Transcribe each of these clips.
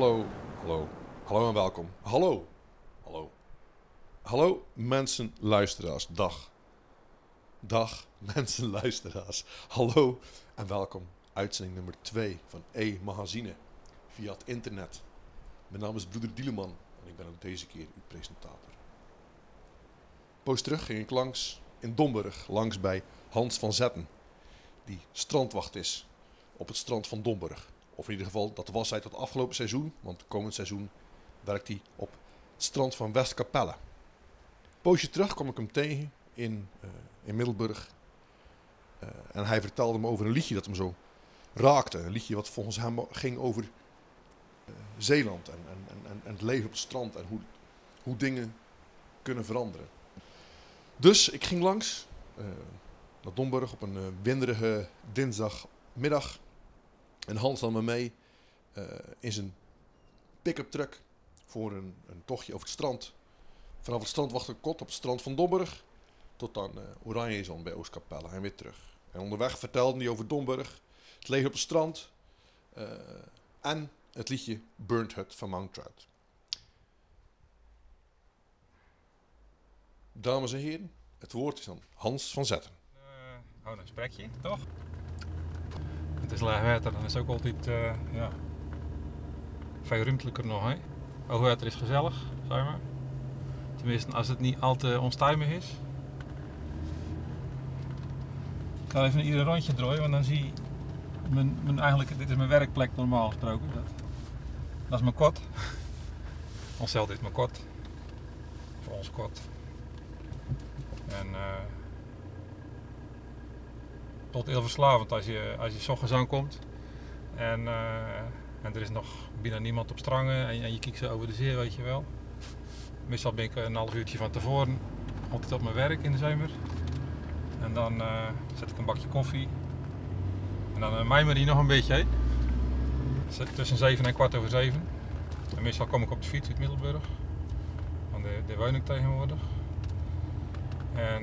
Hallo, hallo, hallo en welkom. Hallo, hallo. Hallo mensen, luisteraars, dag. Dag mensen, luisteraars. Hallo en welkom. Uitzending nummer 2 van E-magazine via het internet. Mijn naam is Broeder Dieleman en ik ben ook deze keer uw presentator. Poos terug ging ik langs in Domburg, langs bij Hans van Zetten, die strandwacht is op het strand van Domburg. Of in ieder geval, dat was hij tot afgelopen seizoen, want komend seizoen werkt hij op het strand van Westkapelle. Poosje terug kwam ik hem tegen in, eh, in Middelburg. Eh, en hij vertelde me over een liedje dat hem zo raakte. Een liedje wat volgens hem ging over eh, Zeeland en, en, en, en het leven op het strand en hoe, hoe dingen kunnen veranderen. Dus ik ging langs naar Domburg op een winderige dinsdagmiddag. En Hans nam me mee uh, in zijn pick-up truck voor een, een, tochtje over het strand. Vanaf het strand wachtte kot op het strand van Domburg tot aan uh, Oranjezon bij Oostkapelle en weer terug. En onderweg vertelde hij over Domburg, het leven op het strand en het liedje Burnt Hut van Mount Trout. Dames en heren, het woord is aan Hans van Zetten. Uh, gewoon een gesprekje, toch? Het is laag water, dan is ook altijd uh, ja, veel ruimtelijker nog. Hè? Hoog water is gezellig, zeg maar. Tenminste, als het niet al te onstuimig is. Ik ga even ieder rondje draaien, want dan zie je mijn, mijn, eigenlijk, dit is mijn werkplek normaal gesproken. Dat, dat is mijn kot. Onszelf dit is mijn kot. Voor ons kot. En uh, tot heel verslavend als je, als je s ochtends aankomt en, uh, en er is nog bijna niemand op strangen en, en je kijkt zo over de zee, weet je wel. Meestal ben ik een half uurtje van tevoren altijd op mijn werk in de zomer. En dan uh, zet ik een bakje koffie. En dan uh, mijmer die nog een beetje heen. Tussen 7 en kwart over 7. En meestal kom ik op de fiets uit Middelburg. Want daar woon ik tegenwoordig. En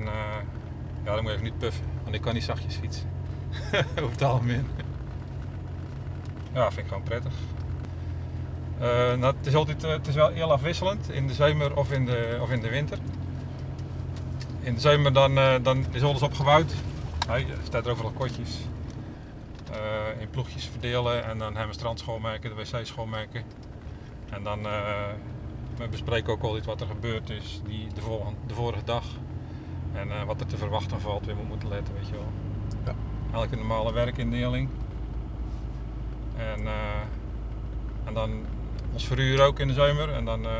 ja, dan moet je even niet puffen, want ik kan niet zachtjes fietsen. Over het algemeen. Ja, vind ik gewoon prettig. Uh, nou, het, is altijd, uh, het is wel heel afwisselend, in de zomer of in de, of in de winter. In de zomer dan, dan is alles opgebouwd. er staat er overal kotjes. in ploegjes verdelen en dan hebben we strand schoonmaken, de wc schoonmaken. En dan we bespreken ook altijd wat er gebeurd is die, de vorige dag. En uh, wat er te verwachten valt, weer moeten letten, weet je wel. Ja. Elke normale werkindeling. En, uh, en dan ons verhuur ook in de zomer. En dan uh,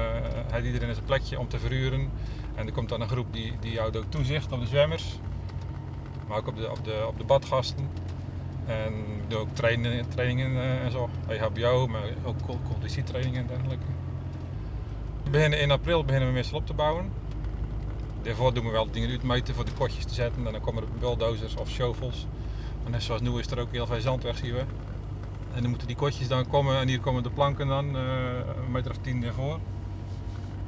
heeft iedereen zijn plekje om te verhuren. En er komt dan een groep die, die houdt ook toezicht op de zwemmers. Maar ook op de, op de, op de badgasten. En we doen ook trainen, trainingen en zo. EHBO, maar ook conditietrainingen en dergelijke. We beginnen in april beginnen we meestal op te bouwen. Daarvoor doen we wel dingen uitmeten voor de kotjes te zetten. En dan komen er bulldozers of shovels. En net zoals nu is er ook heel veel zand weg, zien we. En dan moeten die kotjes dan komen. En hier komen de planken dan, uh, een meter of tien ervoor.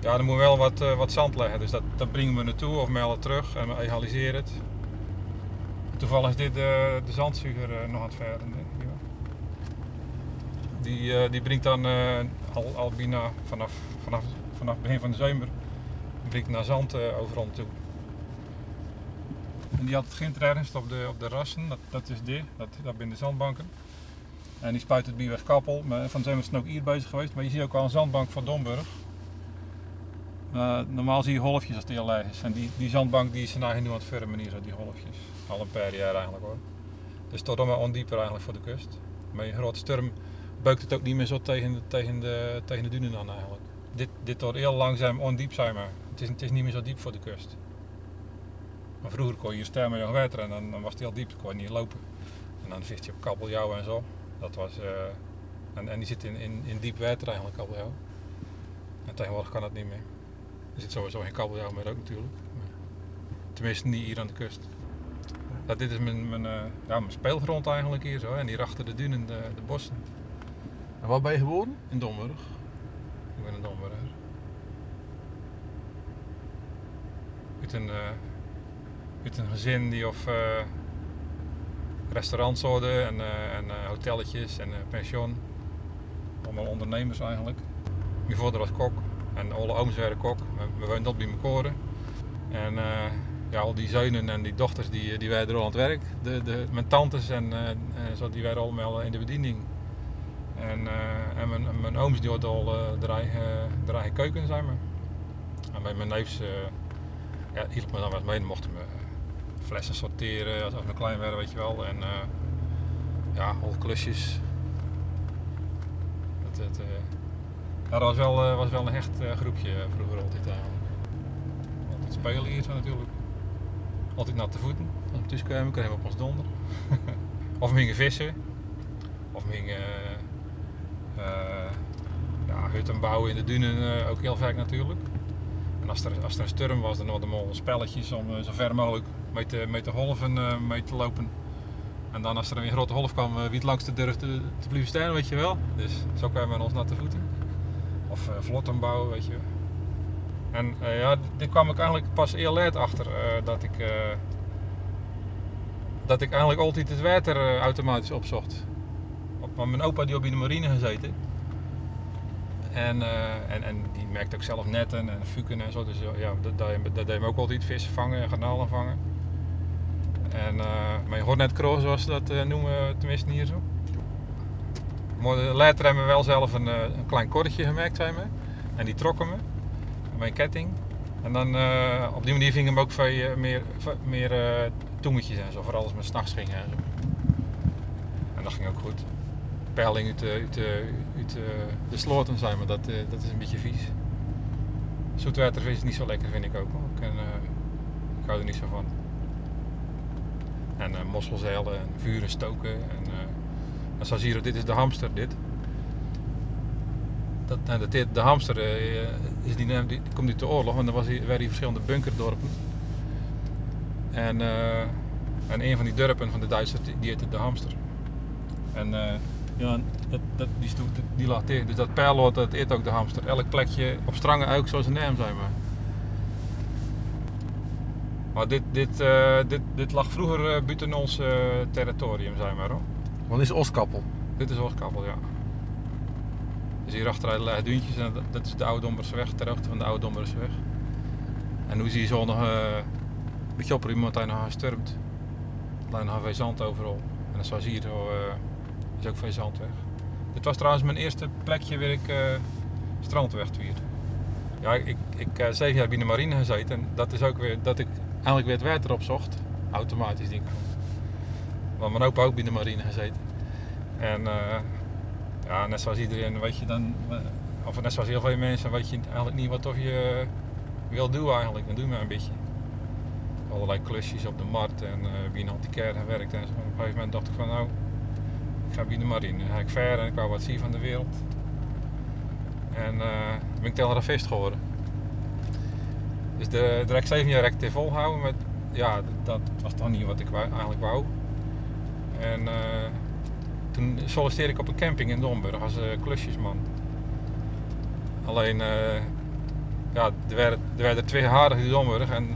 Ja, dan moeten we wel wat, uh, wat zand leggen. Dus dat, dat brengen we naartoe of melden terug en we egaliseren het. Toevallig is dit de zandzuiger nog aan het verden. Die, die brengt dan al, al vanaf, vanaf, vanaf begin van de zomer brengt naar zand uh, overal toe. En die had het gint op de, op de rassen, dat, dat is dit, dat, dat zijn de zandbanken. En die spuit het bij weg Kappel, van zijn we ook hier bezig geweest. Maar je ziet ook al een zandbank van Domburg. Normaal zie je golfjes als het heel erg is. En die, die zandbank die is nou nu aan het vormen hier, zo die golfjes. Al een paar jaar eigenlijk hoor. Dus tot maar ondieper eigenlijk voor de kust. Met een grote storm beukt het ook niet meer zo tegen tegen de, tegen de dunen aan eigenlijk. Dit, dit wordt heel langzaam ondiep zijn maar. Het is, het is niet meer zo diep voor de kust. Maar vroeger kon je staan met je water en dan, dan was het heel diep, kon je niet lopen. En dan vist je op kabeljauw en zo. Dat was, uh, en, en die zit in, in, in diep water eigenlijk, kabeljauw. En tegenwoordig kan dat niet meer. Er zit sowieso geen kabeljauw meer ook natuurlijk. Maar, tenminste niet hier aan de kust. Dat, dit is mijn, mijn, uh, ja, mijn speelgrond eigenlijk hier zo. En hier achter de dunen, de, de bossen. En waar ben je geboren? In Domburg. Ik ben een Domburger. Uit een, uh, uit een gezin die of uh, restaurants hadden en, uh, en hotelletjes en pension. allemaal ondernemers eigenlijk. Mijn vader was kok en alle ooms werden kok. We, woonden dat bij koren. En eh, ja, al die zonen en die dochters die, die werden er al aan het werk. De, de, mijn tantes en, eh, zo, die werden allemaal in de bediening. En, eh, en mijn, mijn ooms die hadden al eh, de, keuken, zeg maar. En bij mijn neefs, eh ja, hielp me dan wat mee. Dan mochten we flessen sorteren als, we klein werden, weet je wel. En eh, ja, al klusjes. Eh, dat was wel, eh, was wel een hecht eh, groepje vroeger altijd eigenlijk. Altijd spelen hier natuurlijk. Altijd natte voeten. Als we thuis kwamen, kregen we op ons donder. of we gingen vissen. Of we gingen eh, ja, hutten bouwen in de dunen, eh, ook heel vaak natuurlijk. Als er, een storm was, dan hadden we al spelletjes om eh, zo ver mogelijk mee te, golven, eh, mee te lopen. En dan als er weer een grote golf kwam, eh, wie het langste durfde te blijven staan, weet je wel. Dus zo kwamen we ons natte voeten. Of uh, vlotten bouwen, weet je. En ja, dit kwam ik eigenlijk pas heel laat achter. dat ik... dat ik eigenlijk altijd het water automatisch opzocht. Op, mijn opa die op in de marine gezeten. En, eh, en, en die merkte ook zelf netten en fuken en zo. Dus eh, ja, dat, dat, dat deed hem ook altijd vissen vangen en garnalen vangen. En eh mijn hornetkroos zoals ze dat noemen, tenminste hier zo. Later hebben we wel zelf een, een klein korretje gemaakt, zei me. En die trokken me. Mijn ketting. En dan op die manier vingen we ook veel meer, meer toengetjes en zo. Vooral als we s'nachts gingen en. En dat ging ook goed. Peiling de- uit, de- uit de- de sloten zijn, maar dat, eh, dat is een beetje vies. Zoetwatervis is niet zo lekker, vind ik ook. eh, ik hou er niet zo van. En eh mosselzeilen en vuren stoken. En, eh, en dit is de hamster, dit. Dat, dat, dit- de hamster eh, is die, die, die komt uit de oorlog, want er was hier, waren hier verschillende bunkerdorpen. En, eh, en een van die dorpen van de Duitsers, die, die heette de hamster. En eh, ja, dat, dat, die, stoet, die lag tegen. Dus dat pijlwoord, dat eet ook de hamster. Elk plekje op strangen ook zoals een naam zijn maar. Maar dit, dit, eh, dit, dit lag vroeger eh, buiten ons eh, territorium, zeg maar. Hoor. Wat is Oskappel? Dit is Ooskappel, ja. Dus hier achteruit liggen duintjes en dat, dat is de Oude Dombersweg, ter hoogte van de Oude Dombersweg. En nu zie je zo nog een beetje op iemand die nog gesturmd. Er ligt nog veel zand overal. En dan zoals hier zo, is ook veel zand weg. Dit was trouwens mijn eerste plekje waar ik eh strandweg. Ja, ik, ik eh zeven jaar binnen marine gezeten en dat is ook weer dat ik eigenlijk weer het water opzocht. Automatisch denk ik. Want mijn opa ook binnen marine gezeten. En eh, ja, net zoals iedereen weet je dan, of net zoals heel veel mensen, weet je eigenlijk niet wat of je wil doen eigenlijk. Dan doe je maar een beetje. Allerlei klusjes op de markt en uh, wie in antiquaire gewerkt en. Op een gegeven moment dacht ik van nou, ik ga binnen de marine. Dan ga ik ver en ik wou wat zien van de wereld. En eh ben ik telegrafist geworden. Dus de direct zeven jaar volhouden met, ja, dat was toch niet wat ik eigenlijk wou. En eh, toen solliciteerde ik op een camping in Domburg als eh, klusjesman. Alleen, ja, er werden, er twee haarden in Domburg en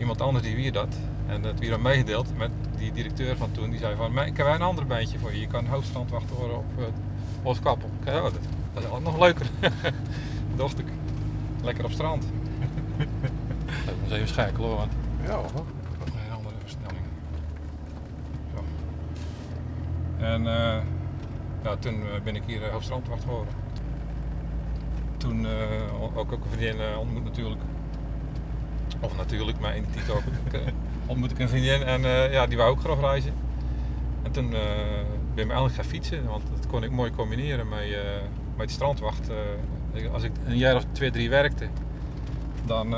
iemand anders die wie dat. En dat weer dan meegedeeld met die directeur van toen. Die zei van, "Maar ik heb een ander baantje voor je. Je kan hoofdstrandwachter worden op uh. Ik zei, oh, dat, dat is al nog leuker. Dacht ik. Lekker op strand. Me eens even schakelen hoor. want Ja hoor. een andere versnelling. Zo. En eh, ja, toen eh, ben ik hier uh, hoofdstrandwacht geworden. Toen eh, ook, ook een vriendin eh, ontmoet natuurlijk. Of natuurlijk, maar in ook. Ik, eh, ontmoet ik een vriendin en eh, ja, die wou ook graag reizen. En toen eh, ben ik eigenlijk gaan fietsen, want dat kon ik mooi combineren met, eh, met de strandwacht. als ik een jaar of twee, drie werkte, dan,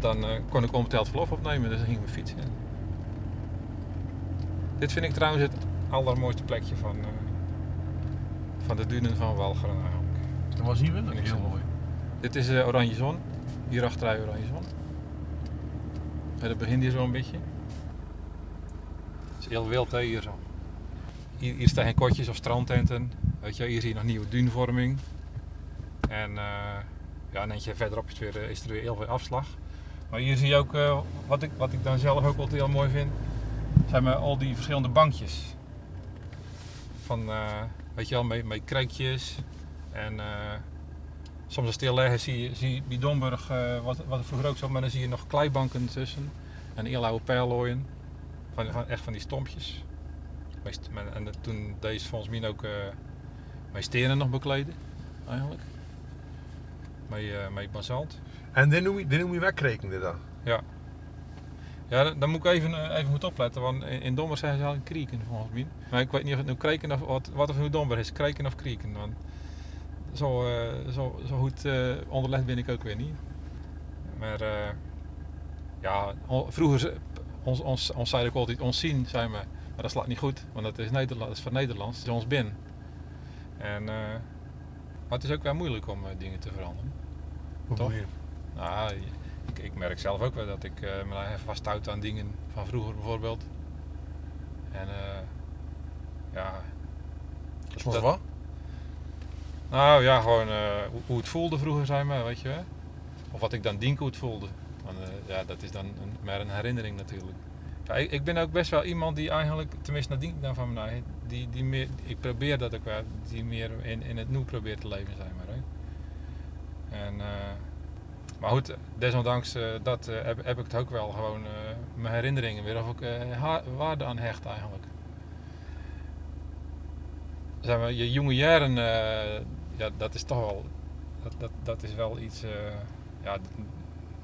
dan kon ik onbetaald verlof opnemen, dus dan ging ik fietsen. Dit vind ik trouwens het allermooiste plekje van, van de dunen van Walcheren eigenlijk. Dat was hier wel heel mooi. Dit is Oranje Zon, hier achteruit Oranje Zon. En dat begint hier zo een beetje. Het is heel wild hè, hier zo. Hier, staan geen kotjes of strandtenten. Weet je, hier zie je nog nieuwe duinvorming. En eh, ja, een eentje verderop is, weer, eh, is er weer heel veel afslag. Maar hier zie je ook, eh, wat, ik, wat ik dan zelf ook altijd heel mooi vind, zijn maar al die verschillende bankjes. van, weet je wel, met, met. En soms als stil leggen zie je, zie Domburg, eh, wat, wat vroeger ook zo, maar dan zie je nog kleibanken tussen. En heel oude pijlooien. Van, van, echt van die stompjes. En toen deze volgens mij ook eh met stenen nog bekleden, eigenlijk. Met, eh met basalt. En dit noem je, dit noem je wegrekenen dan? Ja, dan, dan moet ik even, even goed opletten, want in, in Domber zijn ze al krieken volgens mij. Maar ik weet niet of het nu kreken of wat, wat of nu Domber is, kreken of krieken. Want zo, eh, zo, zo goed eh, onderlegd ben ik ook weer niet. Maar eh, ja, on- vroeger, ons, ons, ons zei ik altijd ons zien, zei me. Maar dat slaat niet goed, want dat is, Nederland, dat is van Nederlands, het is ons bin. En, maar het is ook wel moeilijk om dingen te veranderen. Hoe Toch? Nou, ik, ik merk zelf ook wel dat ik eh me even vasthoud aan dingen van vroeger bijvoorbeeld. En ja. Zoals wat? Nou ja, gewoon eh, hoe, het voelde vroeger zijn maar, weet je wel. Of wat ik dan het voelde. Want, eh, ja, dat is dan een, maar een herinnering natuurlijk. Ik, ik ben ook best wel iemand die eigenlijk, tenminste ik dan van mij, die, die meer, ik probeer dat ook wel, die meer in, in het nu probeert te leven zijn maar. Hè. En, eh, maar goed, desondanks dat heb, ik het ook wel gewoon mijn herinneringen weer of ik waarde aan hecht eigenlijk. Zeg maar, je jonge jaren, ja, dat is toch wel, dat, dat, is wel iets, eh, ja,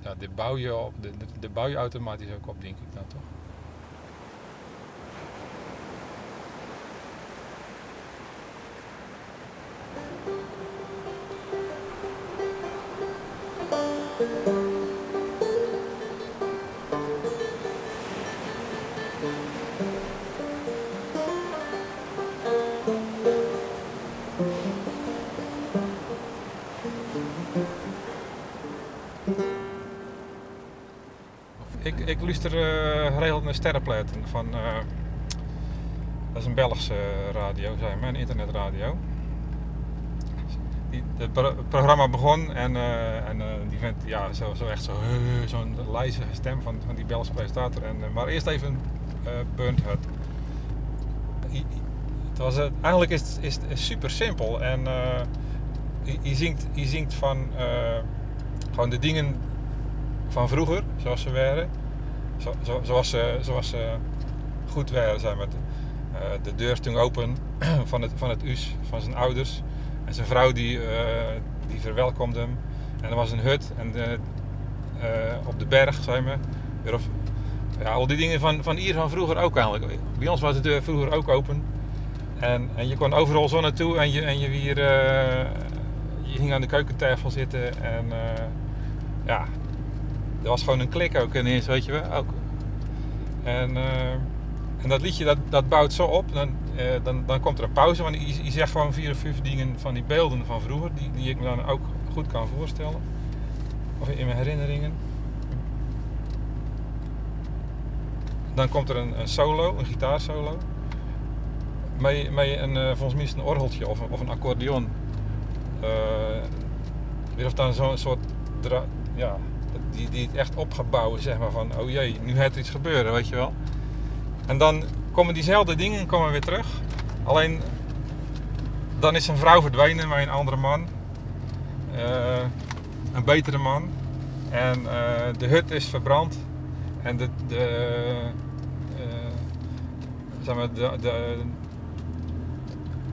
ja, dit bouw je op, de, de bouw je automatisch ook op, denk ik dan toch. Luister eh geregeld naar Sterrenplaten van, eh, dat is een Belgische radio, zeg maar, een internetradio. Die, het pro- programma begon en, eh, en die vent, ja, zo, zo echt zo, eh, zo'n lijzige stem van, van die Belgische presentator. En, maar eerst even. I- i- Het was, eigenlijk is het, is super simpel en je, zingt, je zingt van gewoon de dingen van vroeger, zoals ze waren. Zo, zo- zoals, ze, zoals ze goed waren, zeg maar. Eh, de deur stond open van het, van het US, van zijn ouders. En zijn vrouw die, eh, die verwelkomde hem. En er was een hut en de, eh, op de berg. Weer of, ja, al die dingen van, van hier van vroeger ook eigenlijk. Bij ons was de deur vroeger ook open. En, en je kon overal zo naartoe en je, en je, eh, je ging aan de keukentafel zitten. En eh, ja, er was gewoon een klik ook ineens, weet je wel. Ook. En, eh, en dat liedje dat, dat bouwt zo op. Dan, eh, dan, dan komt er een pauze. Want je, je zegt gewoon vier of vijf dingen van die beelden van vroeger. Die, die ik me dan ook goed kan voorstellen. Of in mijn herinneringen. Dan komt er een, een solo, een gitaarsolo. Met, met een, eh, volgens mij een orgeltje of een, of een accordeon. Weer of dan zo'n soort ja, die, die het echt op gaat bouwen, zeg maar van, oh jee, nu gaat er iets gebeuren, weet je wel. En dan komen diezelfde dingen komen weer terug. Alleen, dan is zijn vrouw verdwenen met een andere man. Eh, een betere man. En eh, de hut is verbrand. En de, de, eh, zeg maar, de, de,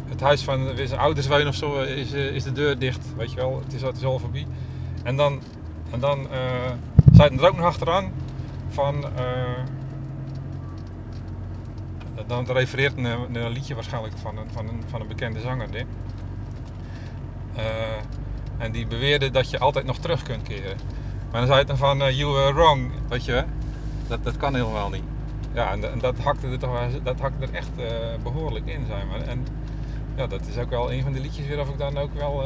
het huis van zijn ouders wonen of zo is, is de deur dicht, weet je wel. Het is, het is al voorbij. En dan, en dan eh zaten er ook nog achteraan van. eh, dan refereert naar een liedje waarschijnlijk van een, van een, van een bekende zanger. Dit. Eh, en die beweerde dat je altijd nog terug kunt keren. Maar dan zei het dan van, you were wrong, weet je. Dat, dat kan helemaal niet. Ja, en, dat hakte er toch dat hakte er echt eh, behoorlijk in, maar. En ja, dat is ook wel een van de liedjes weer of ik dan ook wel...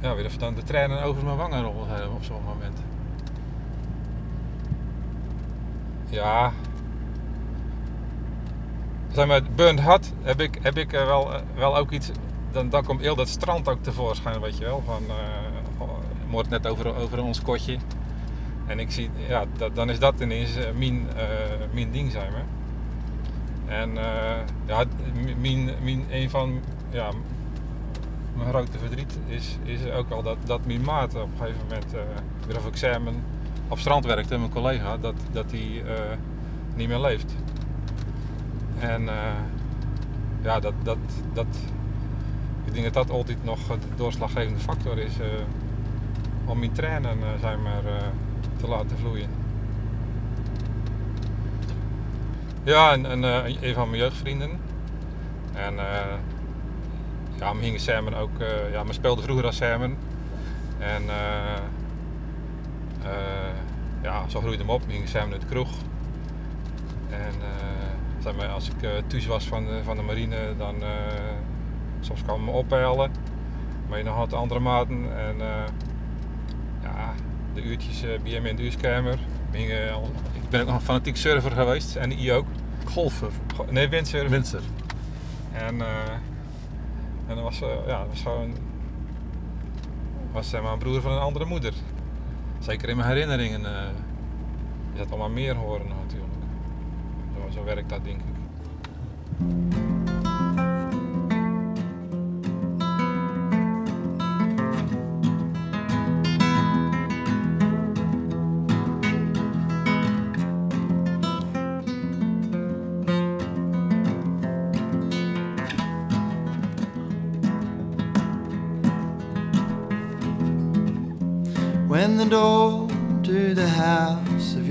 ja, weer of dan de tranen over mijn wangen rollen hebben op zo'n moment. Ja. Zeg maar, Burnt Hut heb ik, heb ik eh, wel, eh, wel ook iets... Dan, dan komt heel dat strand ook tevoorschijn, weet je wel. Van, eh oh, net over, over ons kotje. En ik zie, ja, dan is dat ineens eh, mijn, eh, ding, zeg maar. En eh, ja, m- mijn, mijn, een van ja, mijn grote verdriet is, is ook wel dat, dat mijn maat op een gegeven moment eh weer op examen op strand werkte, mijn collega, dat, dat hij eh, niet meer leeft. En eh, ja, dat, dat, dat, ik denk dat dat altijd nog de doorslaggevende factor is om mijn trainen zeg maar, te laten vloeien. Ja, en, en een van mijn jeugdvrienden. En ja, we samen ook, eh, ja, we speelden vroeger als samen. En eh, eh, ja, zo groeide hem op. We gingen samen naar de kroeg. En zeg maar, als ik thuis was van de, van de marine, dan soms kwam me ophalen. Maar je nog had andere maten. En ja, de uurtjes bij hem in de huiskamer. Ik ben ook nog een fanatiek surfer geweest en I ook. Golfer. Go- Nee, windsurfer. Winter. En, en dat was, eh, ja, was gewoon. was zeg maar een broer van een andere moeder. Zeker in mijn herinneringen. eh is dat allemaal meer horen natuurlijk. Zo, zo werkt dat denk ik.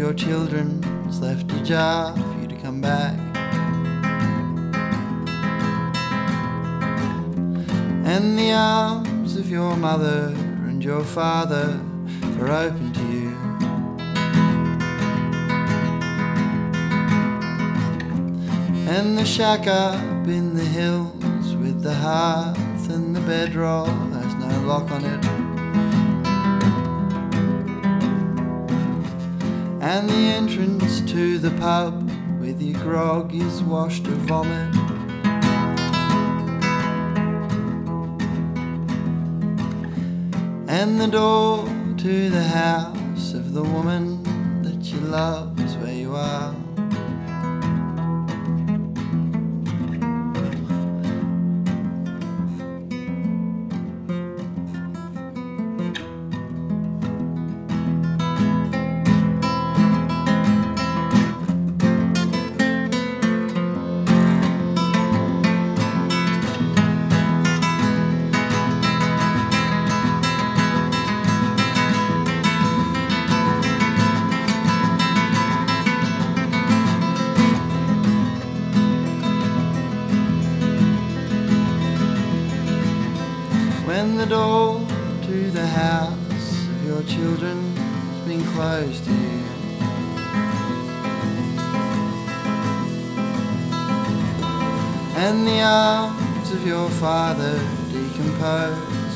Your children's left a job for you to come back. And the arms of your mother and your father are open to you. And the shack up in the hills with the hearth and the bedroll has no lock on it. And the entrance to the pub with your grog is washed of vomit. And the door to the house of the woman that you love is where you are.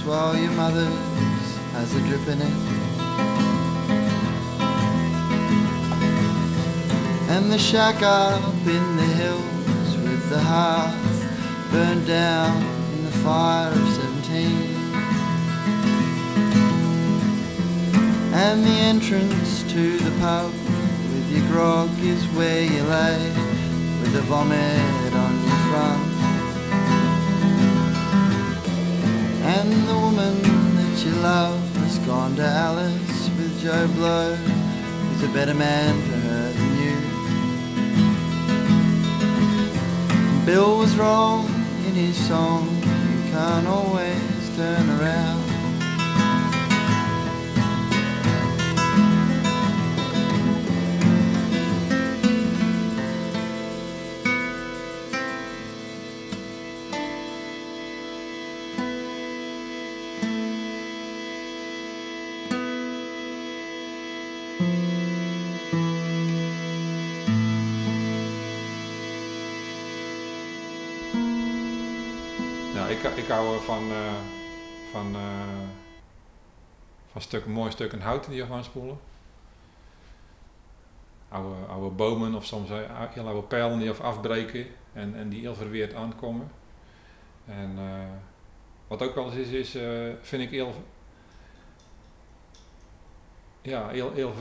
While your mother's has a drip in it. And the shack up in the hills with the hearth burned down in the fire of 17. And the entrance to the pub with your grog is where you lay with the vomit on your front. And the woman that you love has gone to Alice with Joe Blow, who's a better man for her than you. Bill was wrong in his song, you can't always turn around. Ik, hou van, eh, van, eh, van stukken, mooie stukken hout die je gaan spoelen. Oude, oude bomen of soms eh, heel oude pijlen die of afbreken en, en die heel verweerd aankomen. En wat ook wel eens is, is vind ik heel, ja, heel, heel,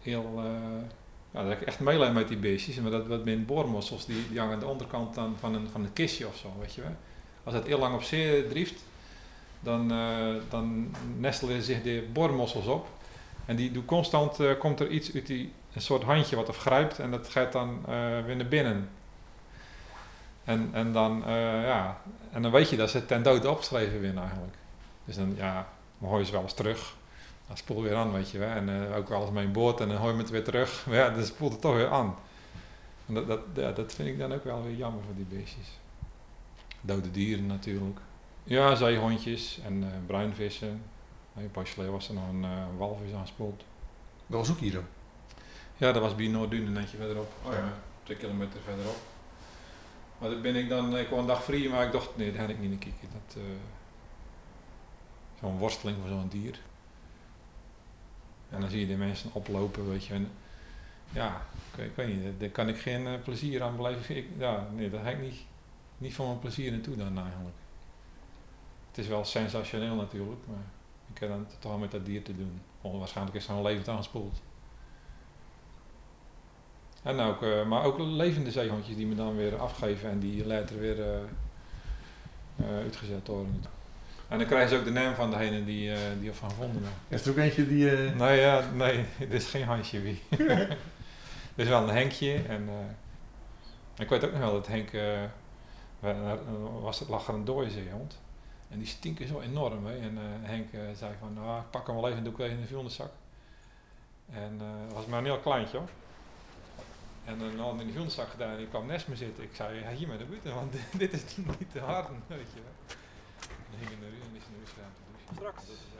heel ja, dat ik echt meelijden met die beestjes. Maar dat, dat zijn boormossels die, die hangen aan de onderkant dan van, een, van een kistje of zo, weet je wel. Als het heel lang op zee drieft, dan, eh, dan nestelen zich de boormossels op. En die doen constant, eh, komt er iets uit die, een soort handje wat afgrijpt en dat gaat dan eh, weer naar binnen. En, en, dan, ja, en dan weet je dat ze ten dode opgeschreven winnen eigenlijk. Dus dan, ja, dan hoor je ze wel eens terug. Dan spoel weer aan, weet je wel. En ook eens mee in boord en dan hoor je het weer terug. Maar ja, dan spoelt het toch weer aan. En dat, dat, ja, dat vind ik dan ook wel weer jammer voor die beestjes. Dode dieren natuurlijk. Ja, zeehondjes en eh, bruinvissen. Een paar geleden was er nog een eh, walvis aanspoeld. Dat was ook hier dan. Ja, dat was bij Noorduin een netje verderop. Oh ja. Eh, twee kilometer verderop. Maar daar ben ik dan, ik wou een dag vrij, maar ik dacht, nee, daar heb ik niet naar kijken. Dat, eh, zo'n worsteling voor zo'n dier. En dan zie je de mensen oplopen, weet je. En, ja, ik, ik weet niet, daar kan ik geen eh, plezier aan beleven. Ik, ja, nee, daar heb ik niet, niet voor mijn plezier naartoe dan eigenlijk. Het is wel sensationeel natuurlijk, maar ik heb dan toch wel met dat dier te doen. Waarschijnlijk is zo'n levend aangespoeld. En ook, eh, maar ook levende zeehondjes die me dan weer afgeven en die later weer eh, eh, uitgezet worden. En dan krijgen ze ook de naam van degene die, die ervan hebben. Is er ook eentje die... Nee, ja, nee, dit is geen Hansje wie. dit is wel een Henkje. En, ik weet ook nog wel dat Henk, was het, lag er een dode zeehond. En die stinken zo enorm. Hè. En eh, Henk eh, zei van, nou, ik pak hem wel even en doe ik in de vuilniszak. En eh, het was maar een heel kleintje hoor. En dan had in de vuilniszak gedaan en ik kwam naast me zitten. Ik zei, ja, hier met de buiten, want dit is niet te hard, weet je dan hing. Dat.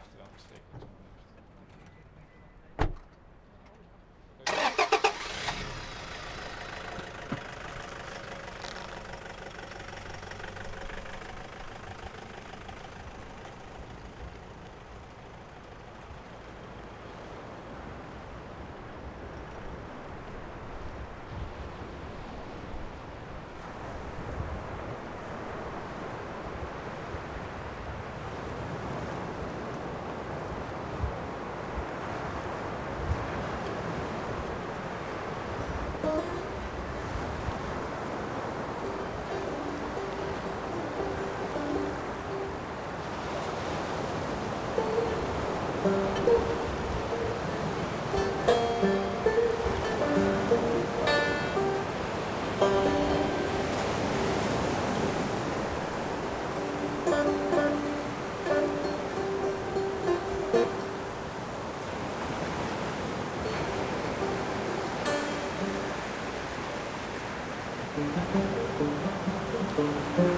Thank you.